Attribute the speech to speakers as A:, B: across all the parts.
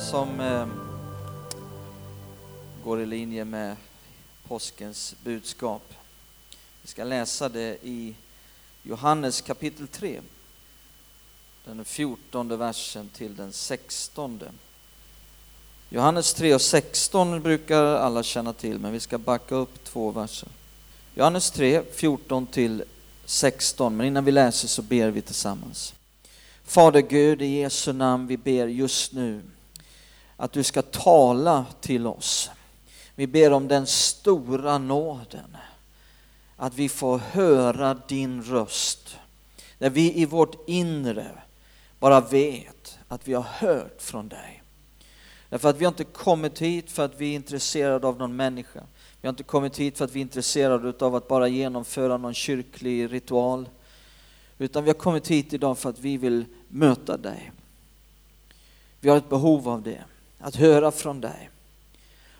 A: som eh, går i linje med påskens budskap. Vi ska läsa det i Johannes kapitel 3. Den 14 versen till den 16. Johannes 3 och 16 brukar alla känna till, men vi ska backa upp två verser. Johannes 3, 14 till 16, men innan vi läser så ber vi tillsammans. Fader Gud, i Jesu namn, vi ber just nu att du ska tala till oss. Vi ber om den stora nåden, att vi får höra din röst. Där vi i vårt inre bara vet att vi har hört från dig. Därför att vi har inte kommit hit för att vi är intresserade av någon människa. Vi har inte kommit hit för att vi är intresserade av att bara genomföra någon kyrklig ritual. Utan vi har kommit hit idag för att vi vill möta dig. Vi har ett behov av det, att höra från dig.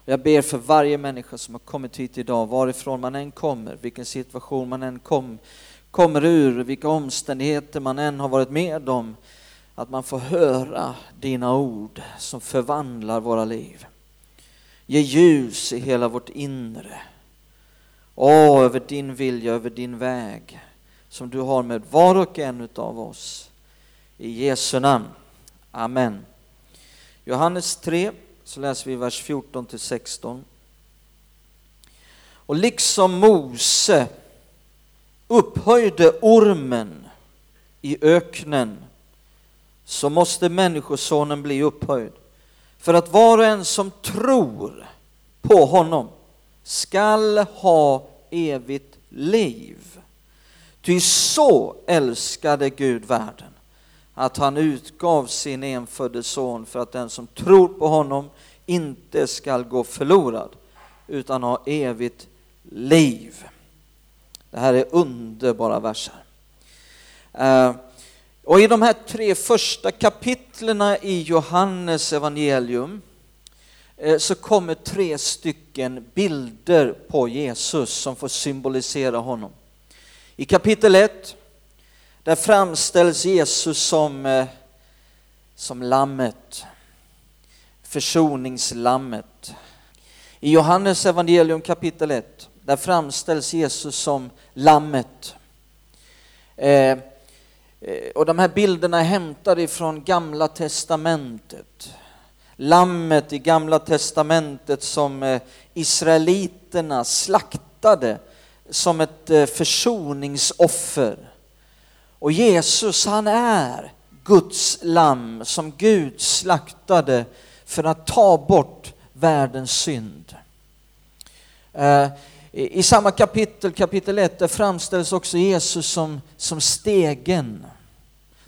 A: Jag ber för varje människa som har kommit hit idag, varifrån man än kommer, vilken situation man än kom, kommer ur, vilka omständigheter man än har varit med om, att man får höra dina ord som förvandlar våra liv. Ge ljus i hela vårt inre. Åh, över din vilja, över din väg som du har med var och en av oss. I Jesu namn. Amen. Johannes 3, så läser vi vers 14 till 16. Och liksom Mose upphöjde ormen i öknen så måste Människosonen bli upphöjd för att var och en som tror på honom skall ha evigt liv. Ty så älskade Gud världen att han utgav sin enfödde son för att den som tror på honom inte skall gå förlorad utan ha evigt liv. Det här är underbara verser. Eh, och i de här tre första kapitlerna i Johannes evangelium eh, så kommer tre stycken bilder på Jesus som får symbolisera honom. I kapitel 1 där framställs Jesus som, eh, som lammet, försoningslammet. I Johannes evangelium kapitel 1 där framställs Jesus som lammet. Eh, eh, och de här bilderna är hämtade ifrån Gamla Testamentet. Lammet i Gamla Testamentet som eh, israeliterna slaktade som ett försoningsoffer. Och Jesus han är Guds lamm som Gud slaktade för att ta bort världens synd. Eh, I samma kapitel, kapitel 1, där framställs också Jesus som, som stegen.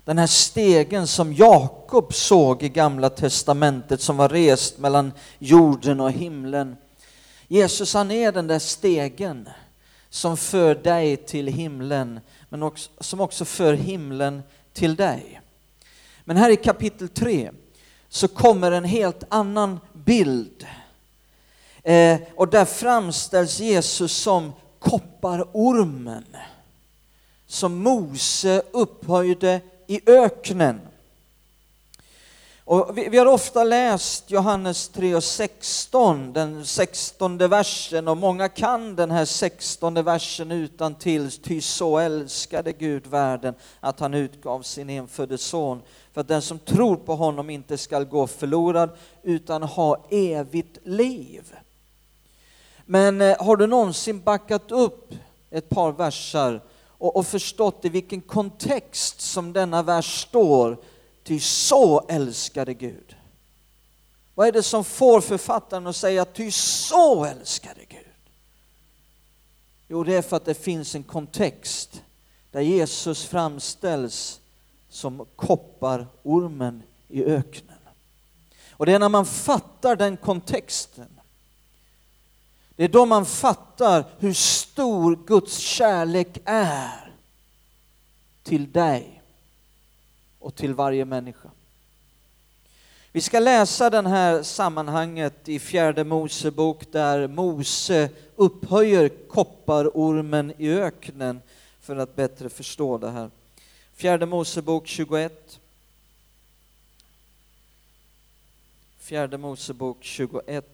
A: Den här stegen som Jakob såg i Gamla Testamentet som var rest mellan jorden och himlen. Jesus han är den där stegen som för dig till himlen, men också, som också för himlen till dig. Men här i kapitel 3 så kommer en helt annan bild Eh, och där framställs Jesus som kopparormen som Mose upphöjde i öknen. Och vi, vi, har ofta läst Johannes 3 och 16, den 16 versen och många kan den här 16 versen utan till. Ty så älskade Gud världen att han utgav sin enfödde son för att den som tror på honom inte skall gå förlorad utan ha evigt liv. Men eh, har du någonsin backat upp ett par versar och, och förstått i vilken kontext som denna vers står? Ty så älskade Gud. Vad är det som får författaren att säga ty så älskade Gud? Jo, det är för att det finns en kontext där Jesus framställs som kopparormen i öknen. Och det är när man fattar den kontexten, det är då man fattar hur stor Guds kärlek är till dig och till varje människa. Vi ska läsa det här sammanhanget i fjärde Mosebok där Mose upphöjer kopparormen i öknen för att bättre förstå det här. Fjärde Mosebok 21. Fjärde Mosebok 21.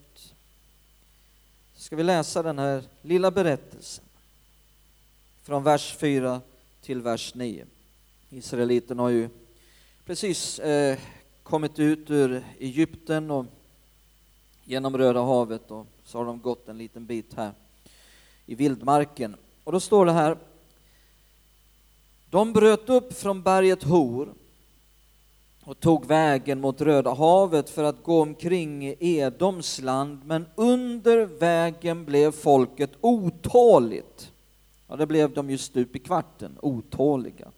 A: Ska vi läsa den här lilla berättelsen från vers 4 till vers 9. Israeliten har ju precis eh, kommit ut ur Egypten och genom Röda havet och så har de gått en liten bit här i vildmarken. Och då står det här, de bröt upp från berget Hor och tog vägen mot Röda havet för att gå omkring i Edoms land, men under vägen blev folket otåligt. Ja, det blev de ju stup i kvarten, otåliga.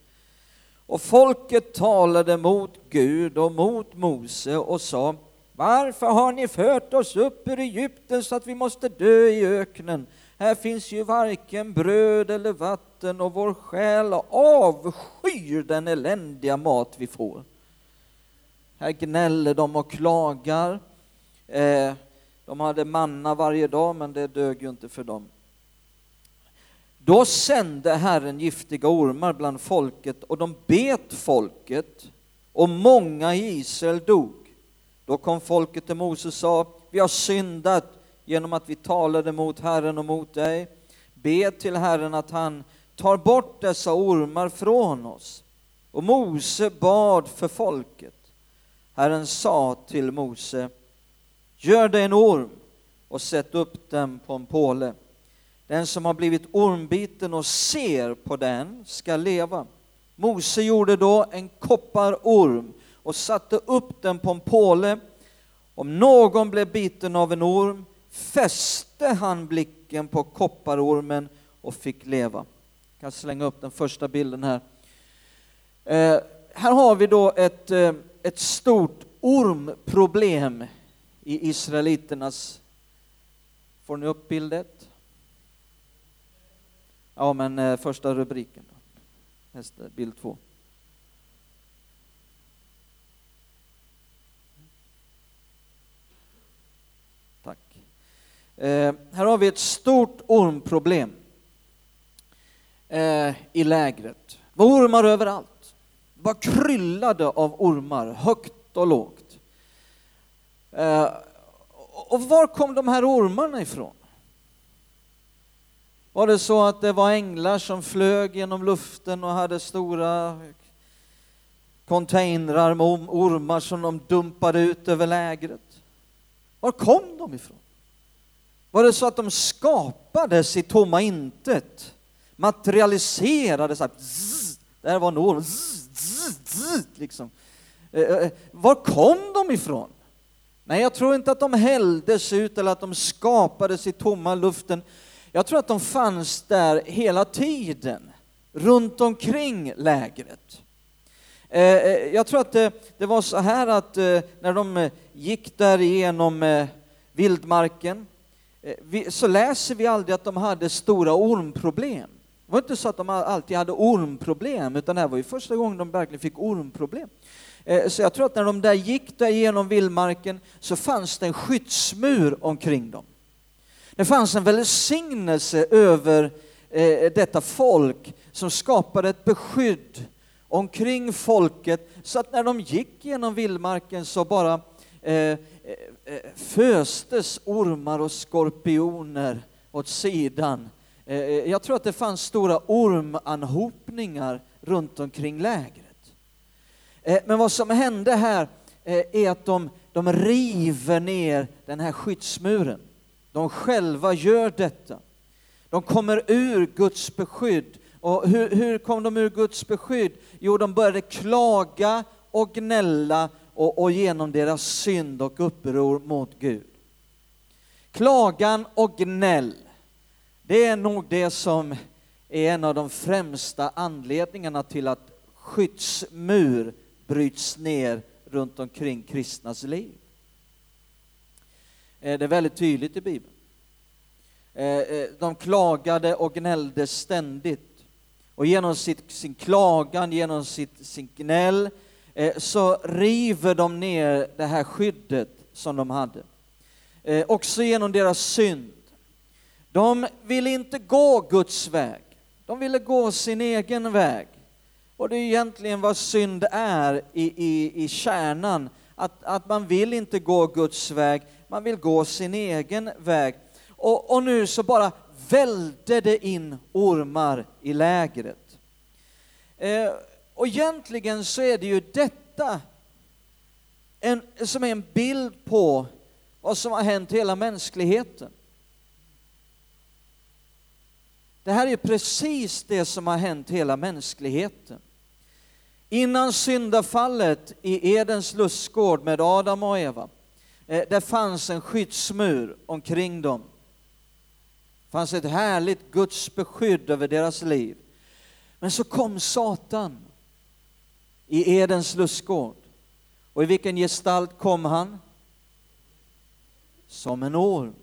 A: Och folket talade mot Gud och mot Mose och sa Varför har ni fört oss upp ur Egypten så att vi måste dö i öknen? Här finns ju varken bröd eller vatten och vår själ avskyr den eländiga mat vi får. Här gnäller de och klagar. Eh, de hade manna varje dag, men det dög ju inte för dem. Då sände Herren giftiga ormar bland folket och de bet folket och många i Israel dog. Då kom folket till Mose och sa, vi har syndat genom att vi talade mot Herren och mot dig. Be till Herren att han tar bort dessa ormar från oss. Och Mose bad för folket. Herren sa till Mose, gör dig en orm och sätt upp den på en påle. Den som har blivit ormbiten och ser på den ska leva. Mose gjorde då en kopparorm och satte upp den på en påle. Om någon blev biten av en orm fäste han blicken på kopparormen och fick leva. Jag kan slänga upp den första bilden här. Eh, här har vi då ett, eh, ett stort ormproblem i israeliternas... Får ni upp bildet? Ja, men eh, första rubriken då. Nästa, bild två. Tack. Eh, här har vi ett stort ormproblem eh, i lägret. Det var ormar överallt. Det var kryllade av ormar, högt och lågt. Eh, och var kom de här ormarna ifrån? Var det så att det var änglar som flög genom luften och hade stora containrar med ormar som de dumpade ut över lägret? Var kom de ifrån? Var det så att de skapades i tomma intet? Materialiserades, så här, zzz, där var en orm, zzz, zzz, liksom. Eh, eh, eh, var kom de ifrån? Nej, jag tror inte att de hälldes ut eller att de skapades i tomma luften. Jag tror att de fanns där hela tiden, runt omkring lägret. Eh, eh, jag tror att det, det var så här att eh, när de gick där igenom vildmarken så läser vi aldrig att de hade stora ormproblem. Det var inte så att de alltid hade ormproblem, utan det här var ju första gången de verkligen fick ormproblem. Så jag tror att när de där gick där genom vildmarken så fanns det en skyddsmur omkring dem. Det fanns en välsignelse över eh, detta folk som skapade ett beskydd omkring folket så att när de gick genom vildmarken så bara eh, eh, föstes ormar och skorpioner åt sidan. Eh, eh jag tror att det fanns stora ormanhopningar runt omkring lägret. Eh, men vad som hände här eh, är att de, de river ner den här skyddsmuren. De själva gör detta. De kommer ur Guds beskydd. Och hur, hur kom de ur Guds beskydd? Jo, de började klaga och gnälla och, och genom deras synd och uppror mot Gud. Klagan och gnäll, det är nog det som är en av de främsta anledningarna till att skyddsmur bryts ner runt omkring kristnas liv. Eh, det är väldigt tydligt i Bibeln. Eh, eh, de klagade och gnällde ständigt. Och genom sitt, sin klagan, genom sitt, sin gnäll, så river de ner det här skyddet som de hade. Också genom deras synd. De ville inte gå Guds väg. De ville gå sin egen väg. Och det är egentligen vad synd är i, i, i kärnan. Att, att man vill inte gå Guds väg, man vill gå sin egen väg. Och, och nu så bara välde det in ormar i lägret. Eh, och egentligen så är det ju detta en, som är en bild på vad som har hänt hela mänskligheten. Det här är precis det som har hänt hela mänskligheten. Innan syndafallet i Edens lustgård med Adam och Eva, eh, det fanns en skyddsmur omkring dem. Det fanns ett härligt Guds beskydd över deras liv. Men så kom Satan i Edens lustgård. Och i vilken gestalt kom han? Som en orm.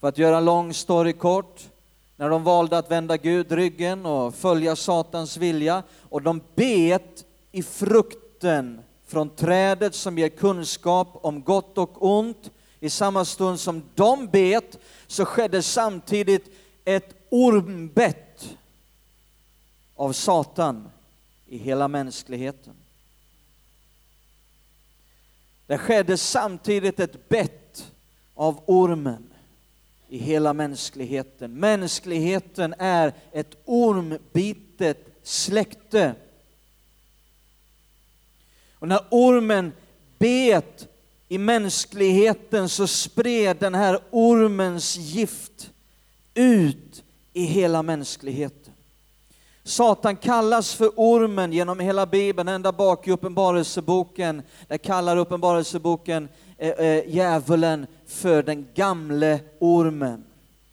A: För att göra en lång story kort, när de valde att vända Gud ryggen och följa Satans vilja och de bet i frukten från trädet som ger kunskap om gott och ont. I samma stund som de bet så skedde samtidigt ett ormbett av Satan i hela mänskligheten. Det skedde samtidigt ett bett av ormen i hela mänskligheten. Mänskligheten är ett ormbitet släkte. Och när ormen bet i mänskligheten så spred den här ormens gift ut i hela mänskligheten. Satan kallas för ormen genom hela Bibeln, ända bak i Uppenbarelseboken. Där kallar Uppenbarelseboken eh, eh, djävulen för den gamle ormen.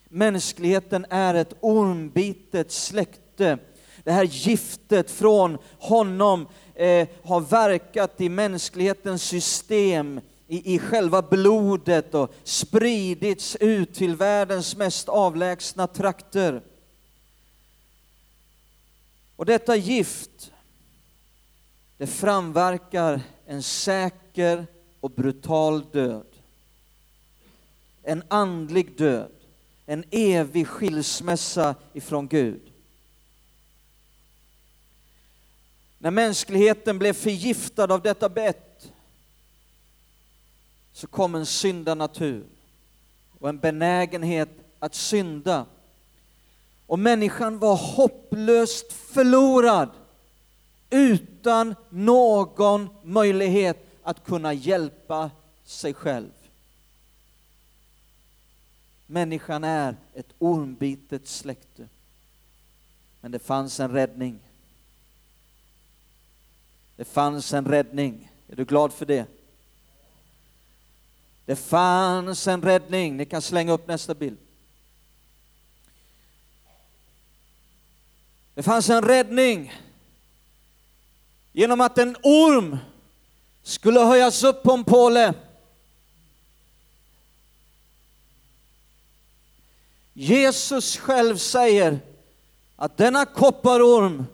A: Mänskligheten är ett ormbitet släkte. Det här giftet från honom eh, har verkat i mänsklighetens system, i, i själva blodet och spridits ut till världens mest avlägsna trakter. Och detta gift, det framverkar en säker och brutal död. En andlig död, en evig skilsmässa ifrån Gud. När mänskligheten blev förgiftad av detta bett så kom en syndanatur och en benägenhet att synda. Och människan var hopplöst förlorad utan någon möjlighet att kunna hjälpa sig själv. Människan är ett ormbitet släkte. Men det fanns en räddning. Det fanns en räddning. Är du glad för det? Det fanns en räddning. Ni kan slänga upp nästa bild. Det fanns en räddning genom att en orm skulle höjas upp på en påle. Jesus själv säger att denna kopparorm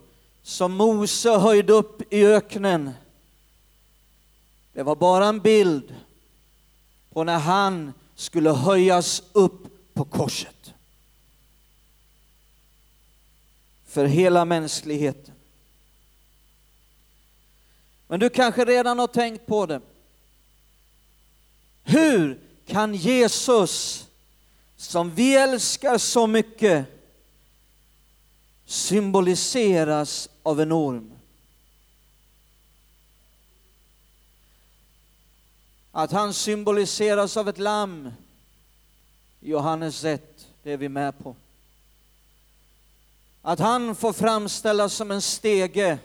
A: som Mose höjde upp i öknen, det var bara en bild på när han skulle höjas upp på korset. För hela mänskligheten. Men du kanske redan har tänkt på det. Hur kan Jesus, som vi älskar så mycket, symboliseras av en orm? Att han symboliseras av ett lamm, Johannes 1, det är vi med på. Att han får framställas som en stege,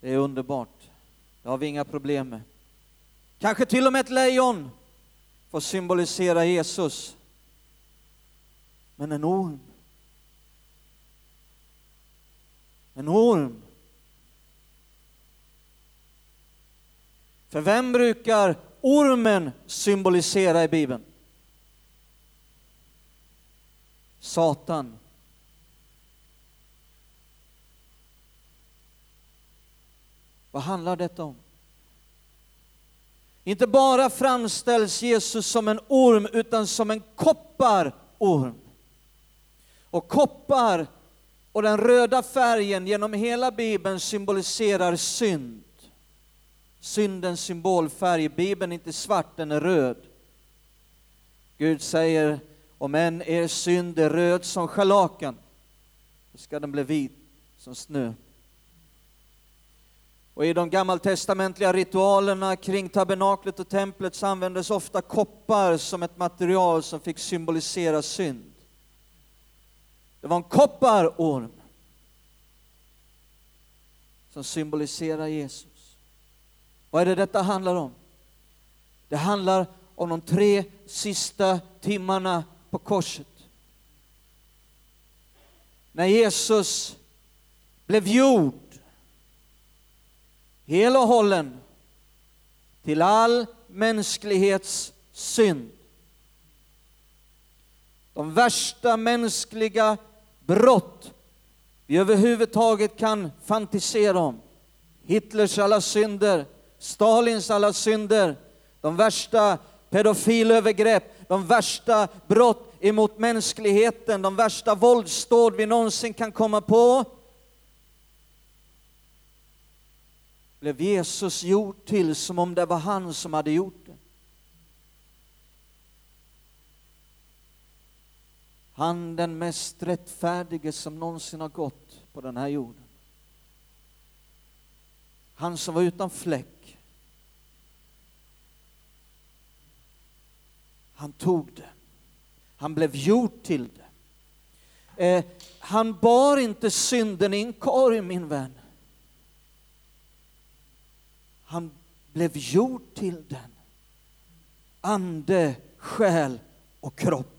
A: det är underbart. Det har vi inga problem med. Kanske till och med ett lejon får symbolisera Jesus. Men en orm. En orm. För vem brukar ormen symbolisera i Bibeln? Satan. Vad handlar detta om? Inte bara framställs Jesus som en orm, utan som en kopparorm. Och koppar och den röda färgen genom hela Bibeln symboliserar synd. Syndens symbolfärg Bibeln är inte svart, den är röd. Gud säger, om än er synd är röd som scharlakan, så ska den bli vit som snö. Och i de gammaltestamentliga ritualerna kring tabernaklet och templet så användes ofta koppar som ett material som fick symbolisera synd. Det var en kopparorm som symboliserar Jesus. Vad är det detta handlar om? Det handlar om de tre sista timmarna på korset. När Jesus blev gjord hel och hållen till all mänsklighets synd. De värsta mänskliga brott vi överhuvudtaget kan fantisera om. Hitlers alla synder, Stalins alla synder, de värsta pedofilövergrepp, de värsta brott emot mänskligheten, de värsta våldsdåd vi någonsin kan komma på. blev Jesus gjord till som om det var han som hade gjort det. Han den mest rättfärdige som någonsin har gått på den här jorden. Han som var utan fläck. Han tog det. Han blev gjord till det. Eh, han bar inte synden i en korg, min vän. Han blev gjord till den. Ande, själ och kropp.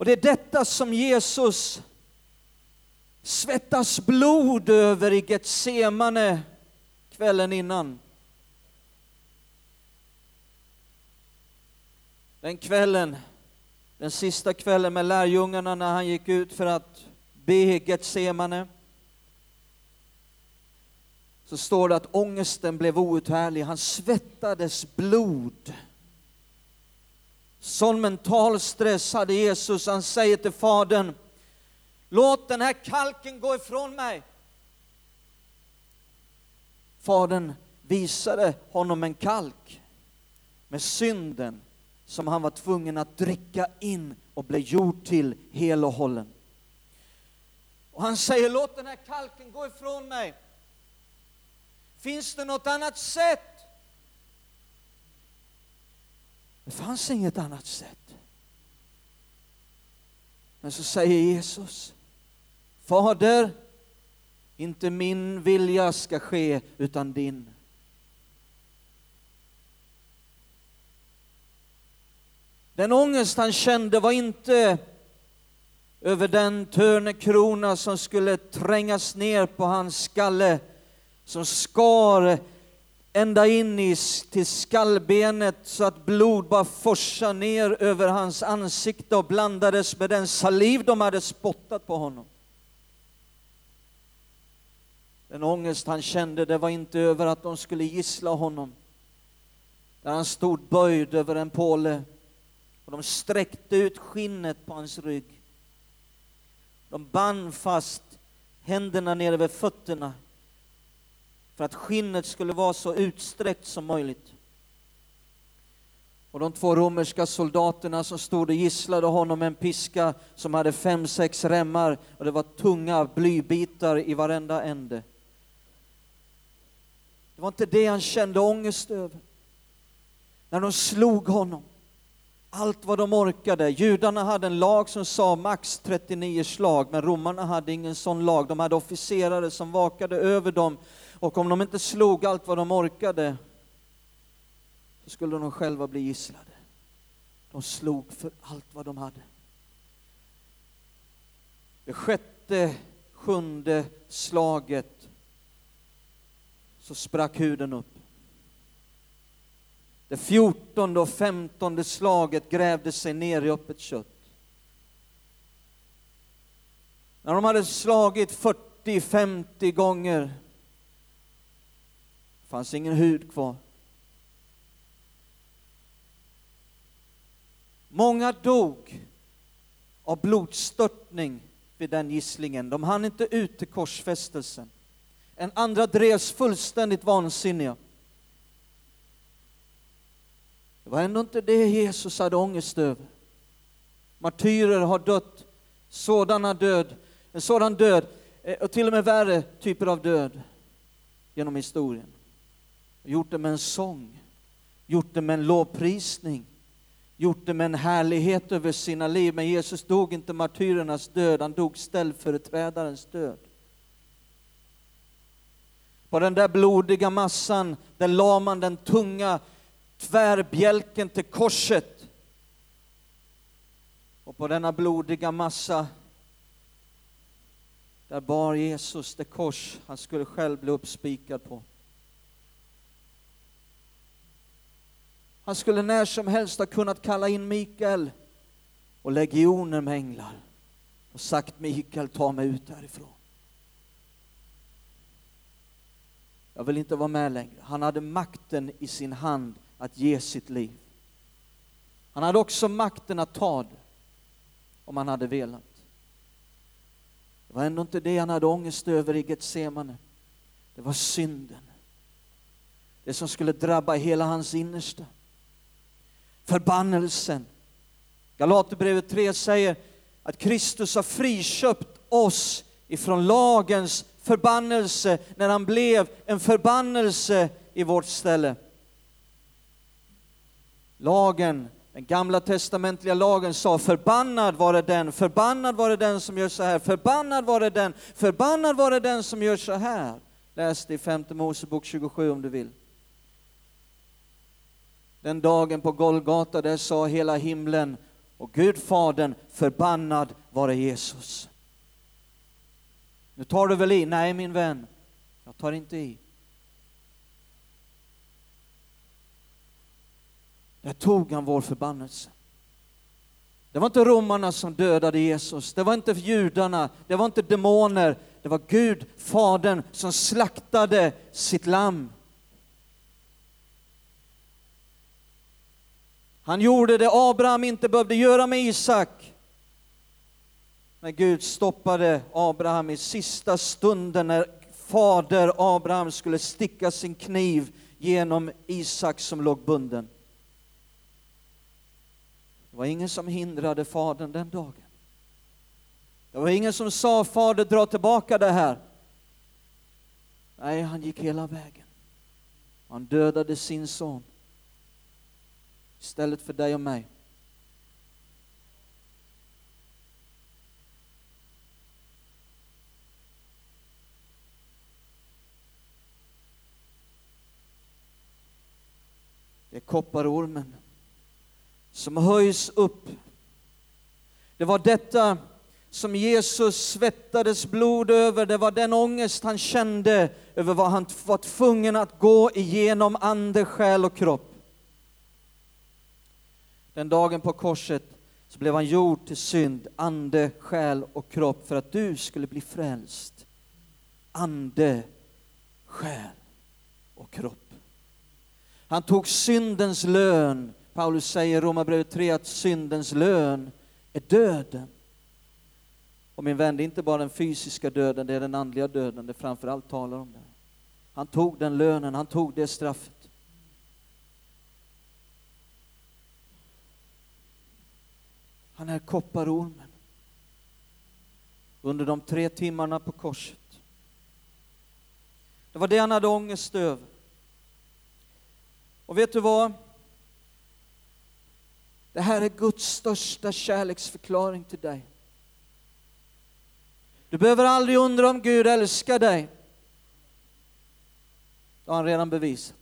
A: Och det är detta som Jesus svettas blod över i Getsemane kvällen innan. Den kvällen, den sista kvällen med lärjungarna när han gick ut för att be i Getsemane så står det att ångesten blev outhärdlig. Han svettades blod. Sån mental stress hade Jesus. Han säger till Fadern, låt den här kalken gå ifrån mig. Fadern visade honom en kalk med synden som han var tvungen att dricka in och bli gjord till hel och hållen. Och han säger, låt den här kalken gå ifrån mig. Finns det något annat sätt? Det fanns inget annat sätt. Men så säger Jesus, Fader, inte min vilja ska ske utan din. Den ångest han kände var inte över den törnekrona som skulle trängas ner på hans skalle som skar ända in i, till skallbenet så att blod bara forsade ner över hans ansikte och blandades med den saliv de hade spottat på honom. Den ångest han kände, det var inte över att de skulle gissla honom. Där han stod böjd över en påle och de sträckte ut skinnet på hans rygg. De band fast händerna nere vid fötterna för att skinnet skulle vara så utsträckt som möjligt. Och de två romerska soldaterna som stod och gisslade honom med en piska som hade fem, sex remmar och det var tunga blybitar i varenda ände. Det var inte det han kände ångest över. När de slog honom, allt vad de orkade. Judarna hade en lag som sa max 39 slag, men romarna hade ingen sån lag. De hade officerare som vakade över dem och om de inte slog allt vad de orkade så skulle de själva bli gisslade. De slog för allt vad de hade. Det sjätte, sjunde slaget så sprack huden upp. Det fjortonde och femtonde slaget grävde sig ner i öppet kött. När de hade slagit 40-50 gånger fanns ingen hud kvar. Många dog av blodstörtning vid den gisslingen. De hann inte ut till korsfästelsen. En andra drevs fullständigt vansinniga. Det var ändå inte det Jesus hade ångest över. Martyrer har dött sådana död, en sådan död, eh, och till och med värre typer av död genom historien. Gjort det med en sång, gjort det med en lovprisning, gjort det med en härlighet över sina liv. Men Jesus dog inte martyrernas död, han dog ställföreträdarens död. På den där blodiga massan, där la man den tunga tvärbjälken till korset. Och på denna blodiga massa, där bar Jesus det kors han skulle själv bli uppspikad på. Han skulle när som helst ha kunnat kalla in Mikael och legioner med änglar och sagt Mikael, ta mig ut härifrån. Jag vill inte vara med längre. Han hade makten i sin hand att ge sitt liv. Han hade också makten att ta det om han hade velat. Det var ändå inte det han hade ångest över i Getsemane. Det var synden. Det som skulle drabba hela hans innersta förbannelsen. Galaterbrevet 3 säger att Kristus har friköpt oss ifrån lagens förbannelse när han blev en förbannelse i vårt ställe. Lagen, den gamla testamentliga lagen sa förbannad var det den, förbannad var det den som gör så här, förbannad var det den, förbannad var det den som gör så här. Läs det i femte Mosebok 27 om du vill. Den dagen på Golgata, där sa hela himlen och Gud Fadern, förbannad vare Jesus. Nu tar du väl i? Nej min vän, jag tar inte i. Där tog han vår förbannelse. Det var inte romarna som dödade Jesus, det var inte judarna, det var inte demoner, det var Gud, Fadern, som slaktade sitt lamm. Han gjorde det Abraham inte behövde göra med Isak. När Gud stoppade Abraham i sista stunden när fader Abraham skulle sticka sin kniv genom Isak som låg bunden. Det var ingen som hindrade fadern den dagen. Det var ingen som sa fader dra tillbaka det här. Nej, han gick hela vägen. Han dödade sin son istället för dig och mig. Det är kopparormen som höjs upp. Det var detta som Jesus svettades blod över, det var den ångest han kände över vad han var tvungen att gå igenom ande, själ och kropp. Den dagen på korset så blev han gjord till synd, ande, själ och kropp för att du skulle bli frälst. Ande, själ och kropp. Han tog syndens lön. Paulus säger i Romarbrevet 3 att syndens lön är döden. Och min vän, det är inte bara den fysiska döden, det är den andliga döden det framförallt talar om. Det. Han tog den lönen, han tog det straffet. Han är kopparormen. Under de tre timmarna på korset. Det var det han hade ångest över. Och vet du vad? Det här är Guds största kärleksförklaring till dig. Du behöver aldrig undra om Gud älskar dig. Det har han redan bevisat.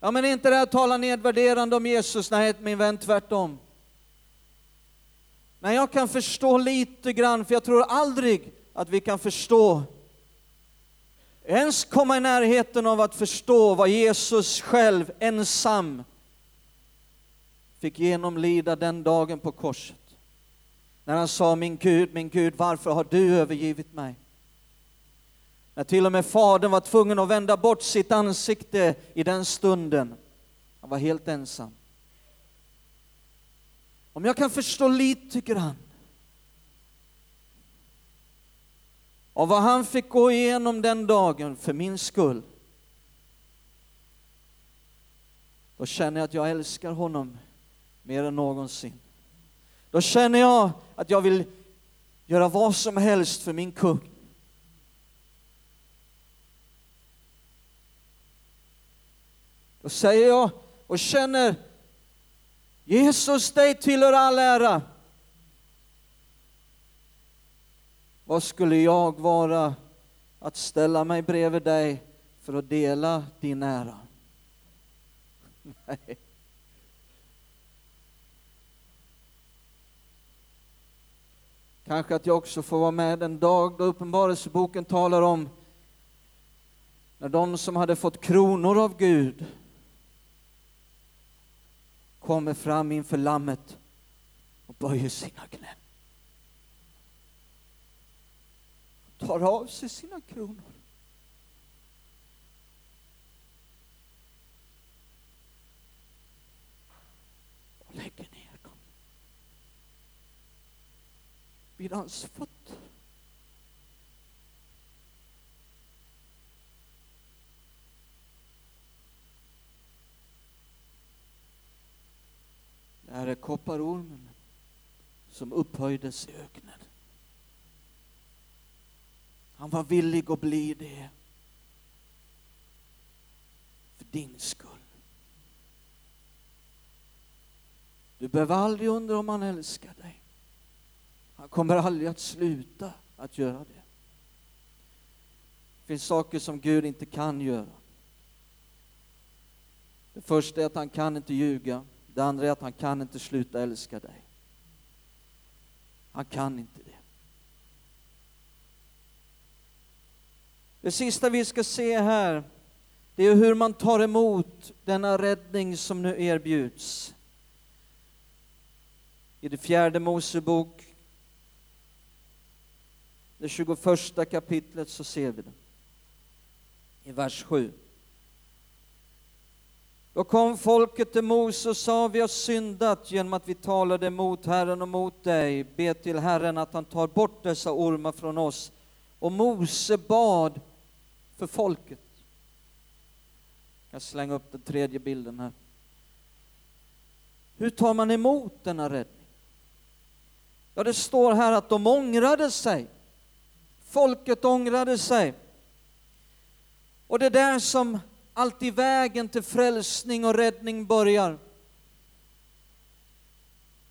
A: Ja, men är inte det här att tala nedvärderande om Jesus? Nej, min vän, tvärtom. Men jag kan förstå lite grann, för jag tror aldrig att vi kan förstå ens komma i närheten av att förstå vad Jesus själv ensam fick genomlida den dagen på korset. När han sa, min Gud, min Gud, varför har du övergivit mig? När till och med Fadern var tvungen att vända bort sitt ansikte i den stunden. Han var helt ensam. Om jag kan förstå lite grann av vad han fick gå igenom den dagen för min skull, då känner jag att jag älskar honom mer än någonsin. Då känner jag att jag vill göra vad som helst för min kung. Då säger jag och känner Jesus, dig tillhör all ära. Vad skulle jag vara att ställa mig bredvid dig för att dela din ära? Nej. Kanske att jag också får vara med den dag då Uppenbarelseboken talar om när de som hade fått kronor av Gud kommer fram inför Lammet och böjer sina knän. Tar av sig sina kronor. Och lägger ner dem vid hans fötter. Det här är kopparormen som upphöjdes i öknen. Han var villig att bli det för din skull. Du behöver aldrig undra om han älskar dig. Han kommer aldrig att sluta att göra det. Det finns saker som Gud inte kan göra. Det första är att han kan inte ljuga. Det andra är att han kan inte sluta älska dig. Han kan inte det. Det sista vi ska se här, det är hur man tar emot denna räddning som nu erbjuds. I det fjärde Mosebok, det 21 kapitlet, så ser vi det. I vers 7. Då kom folket till Mose och sa, vi har syndat genom att vi talade mot Herren och mot dig. Be till Herren att han tar bort dessa ormar från oss. Och Mose bad för folket. Jag slänger upp den tredje bilden här. Hur tar man emot denna räddning? Ja, det står här att de ångrade sig. Folket ångrade sig. Och det där som alltid vägen till frälsning och räddning börjar.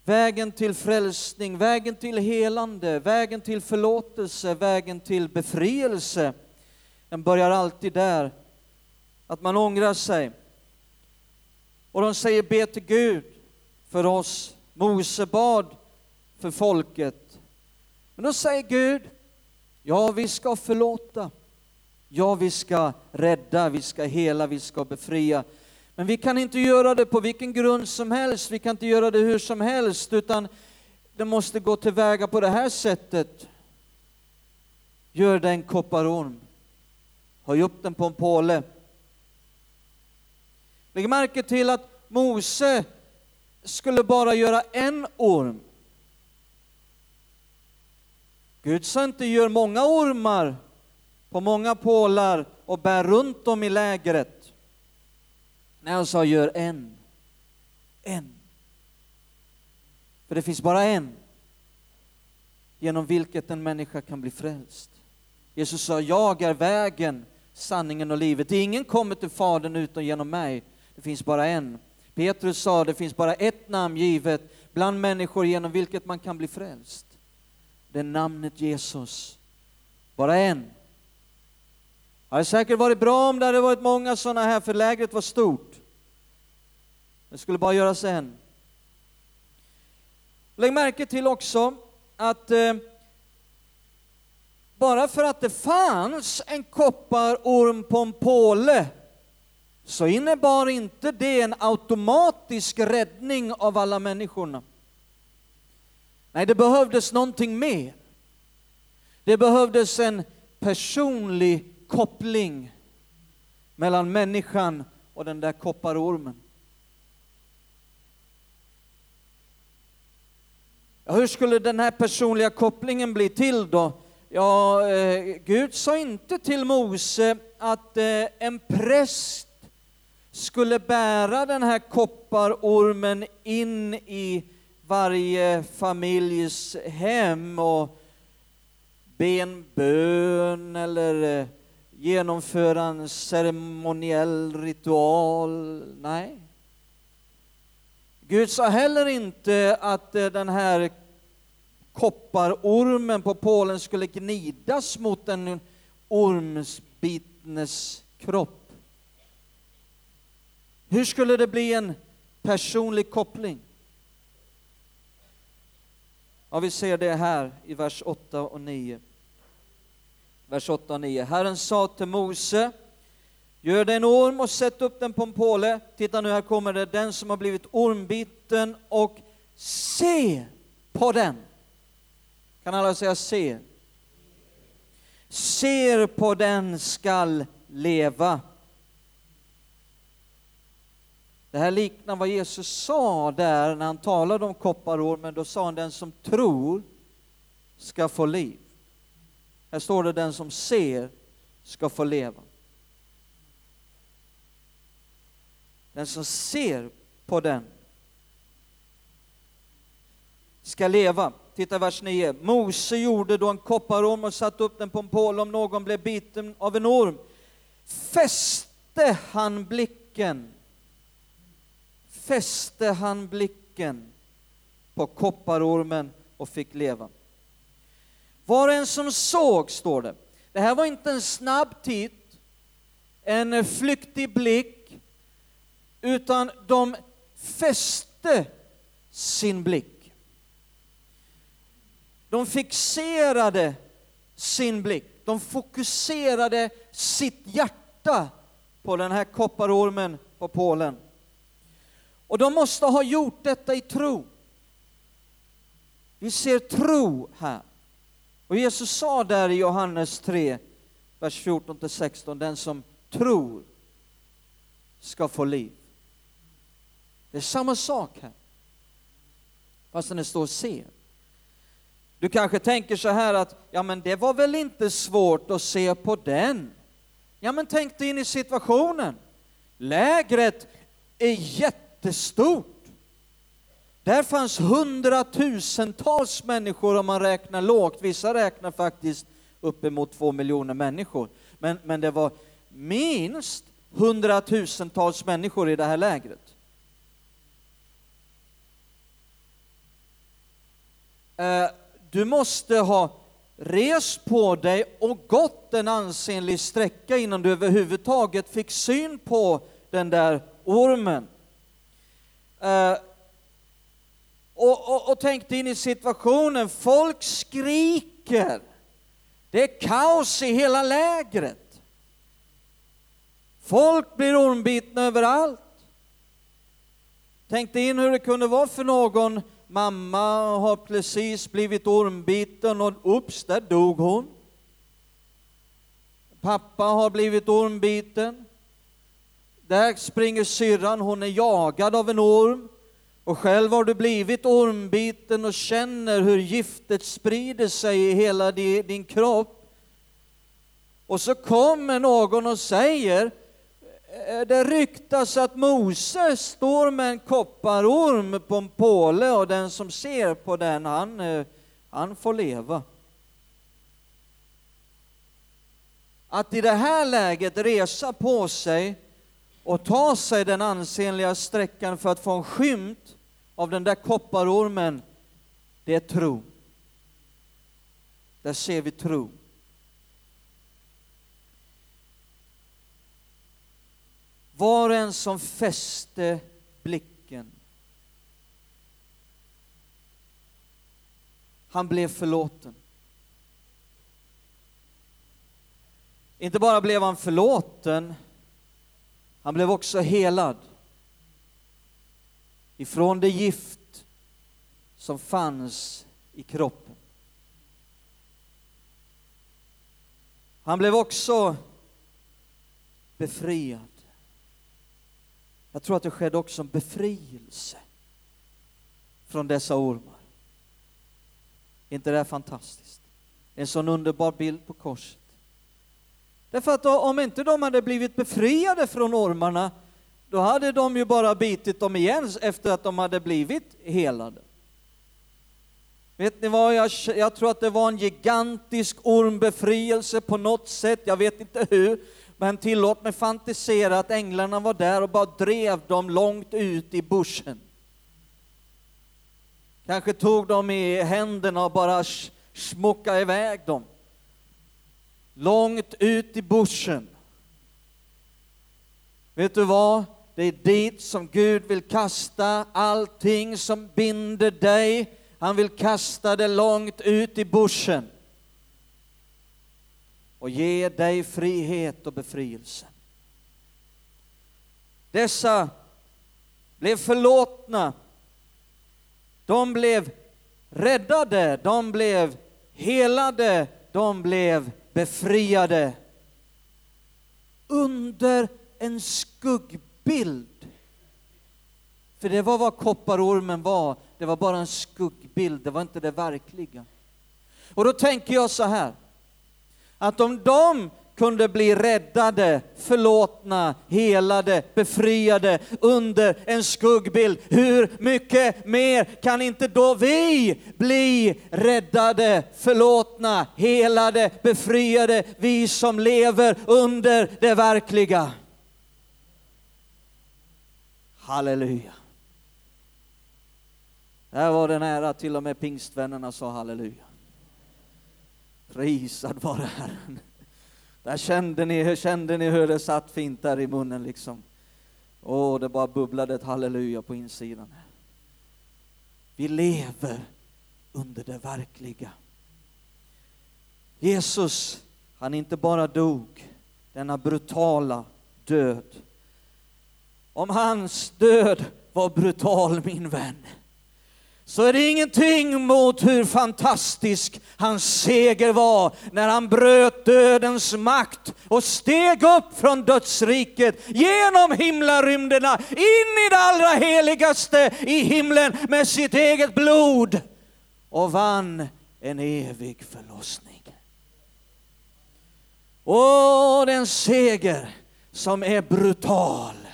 A: Vägen till frälsning, vägen till helande, vägen till förlåtelse, vägen till befrielse. Den börjar alltid där, att man ångrar sig. Och de säger be till Gud för oss. Mose bad för folket. Men då säger Gud, ja vi ska förlåta. Ja, vi ska rädda, vi ska hela, vi ska befria. Men vi kan inte göra det på vilken grund som helst, vi kan inte göra det hur som helst, utan det måste gå tillväga på det här sättet. Gör dig en kopparorm, höj upp den på en påle. Lägg märke till att Mose skulle bara göra en orm. Gud sa inte gör många ormar på många pålar och bär runt dem i lägret. Nej, han sa gör en. En. För det finns bara en genom vilket en människa kan bli frälst. Jesus sa, jag är vägen, sanningen och livet. Ingen kommer till Fadern utan genom mig. Det finns bara en. Petrus sa, det finns bara ett namn givet bland människor genom vilket man kan bli frälst. Det är namnet Jesus. Bara en. Det hade säkert varit bra om det hade varit många sådana här, för lägret var stort. Det skulle bara göras en. Lägg märke till också att eh, bara för att det fanns en kopparorm på en påle så innebar inte det en automatisk räddning av alla människorna. Nej, det behövdes någonting mer. Det behövdes en personlig koppling mellan människan och den där kopparormen. Ja, hur skulle den här personliga kopplingen bli till då? Ja, eh, Gud sa inte till Mose att eh, en präst skulle bära den här kopparormen in i varje familjs hem och be en bön eller eh, genomföra en ceremoniell ritual. Nej. Gud sa heller inte att eh, den här kopparormen på pålen skulle gnidas mot en ormsbitnes kropp. Hur skulle det bli en personlig koppling? Ja, vi ser det här i vers 8 och 9. Vers 8 och 9. Herren sa till Mose, gör dig en orm och sätt upp den på en påle. Titta nu, här kommer det, den som har blivit ormbiten och se på den. Kan alla säga se? Ser på den skall leva. Det här liknar vad Jesus sa där när han talade om kopparormen. Då sa han den som tror ska få liv. Här står det den som ser ska få leva. Den som ser på den ska leva. Titta vers 9. Mose gjorde då en kopparorm och satte upp den på en påle om någon blev biten av en orm. Fäste han blicken fäste han blicken på kopparormen och fick leva. Var och en som såg, står det. Det här var inte en snabb titt, en flyktig blick, utan de fäste sin blick. De fixerade sin blick, de fokuserade sitt hjärta på den här kopparormen på pålen. Och de måste ha gjort detta i tro. Vi ser tro här. Och Jesus sa där i Johannes 3, vers 14 16, den som tror ska få liv. Det är samma sak här. Fast det står se. Du kanske tänker så här att, ja men det var väl inte svårt att se på den. Ja men tänk dig in i situationen. Lägret är jättestort. Där fanns hundratusentals människor om man räknar lågt. Vissa räknar faktiskt uppemot två miljoner människor. Men, men det var minst hundratusentals människor i det här lägret. Eh, du måste ha rest på dig och gått en ansenlig sträcka innan du överhuvudtaget fick syn på den där ormen. Eh, och, och, och tänk dig in i situationen, folk skriker. Det är kaos i hela lägret. Folk blir ormbitna överallt. Tänk dig in hur det kunde vara för någon mamma har precis blivit ormbiten och ups, där dog hon. Pappa har blivit ormbiten. Där springer syrran, hon är jagad av en orm. Och själv har du blivit ormbiten och känner hur giftet sprider sig i hela din kropp. Och så kommer någon och säger, det ryktas att Mose står med en kopparorm på en påle och den som ser på den, han, eh, han får leva. Att i det här läget resa på sig och ta sig den ansenliga sträckan för att få en skymt av den där kopparormen, det är tro. Där ser vi tro. Var och en som fäste blicken, han blev förlåten. Inte bara blev han förlåten, han blev också helad ifrån det gift som fanns i kroppen. Han blev också befriad. Jag tror att det skedde också en befrielse från dessa ormar. Är inte det är fantastiskt? En sån underbar bild på korset. Därför att då, om inte de hade blivit befriade från ormarna, då hade de ju bara bitit dem igen efter att de hade blivit helade. Vet ni vad, jag, jag tror att det var en gigantisk ormbefrielse på något sätt, jag vet inte hur, men tillåt mig fantisera att änglarna var där och bara drev dem långt ut i bushen. Kanske tog dem i händerna och bara smockade iväg dem. Långt ut i bushen. Vet du vad? Det är dit som Gud vill kasta allting som binder dig. Han vill kasta det långt ut i bushen och ge dig frihet och befrielse. Dessa blev förlåtna, de blev räddade, de blev helade, de blev befriade under en bild. För det var vad kopparormen var, det var bara en skuggbild, det var inte det verkliga. Och då tänker jag så här, att om de kunde bli räddade, förlåtna, helade, befriade under en skuggbild. Hur mycket mer kan inte då vi bli räddade, förlåtna, helade, befriade, vi som lever under det verkliga? Halleluja. Där var det nära, till och med pingstvännerna sa halleluja. Prisad vare Herren. Där kände ni, kände ni hur det satt fint där i munnen liksom. Åh, det bara bubblade ett halleluja på insidan. Vi lever under det verkliga. Jesus, han inte bara dog denna brutala död. Om hans död var brutal, min vän, så är det ingenting mot hur fantastisk hans seger var när han bröt dödens makt och steg upp från dödsriket genom himlarymderna in i det allra heligaste i himlen med sitt eget blod och vann en evig förlossning. Åh, den seger som är brutal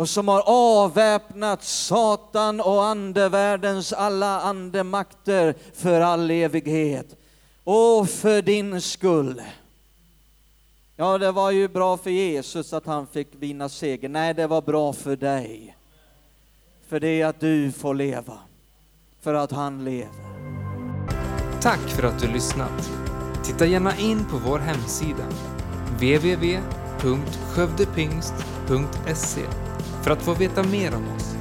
A: och som har avväpnat Satan och andevärldens alla andemakter för all evighet. Och för din skull. Ja, det var ju bra för Jesus att han fick vinna seger. Nej, det var bra för dig. För det är att du får leva. För att han lever.
B: Tack för att du lyssnat. Titta gärna in på vår hemsida www.skövdepingst.se för att få veta mer om oss.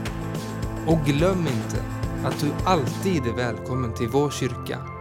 B: Och glöm inte att du alltid är välkommen till vår kyrka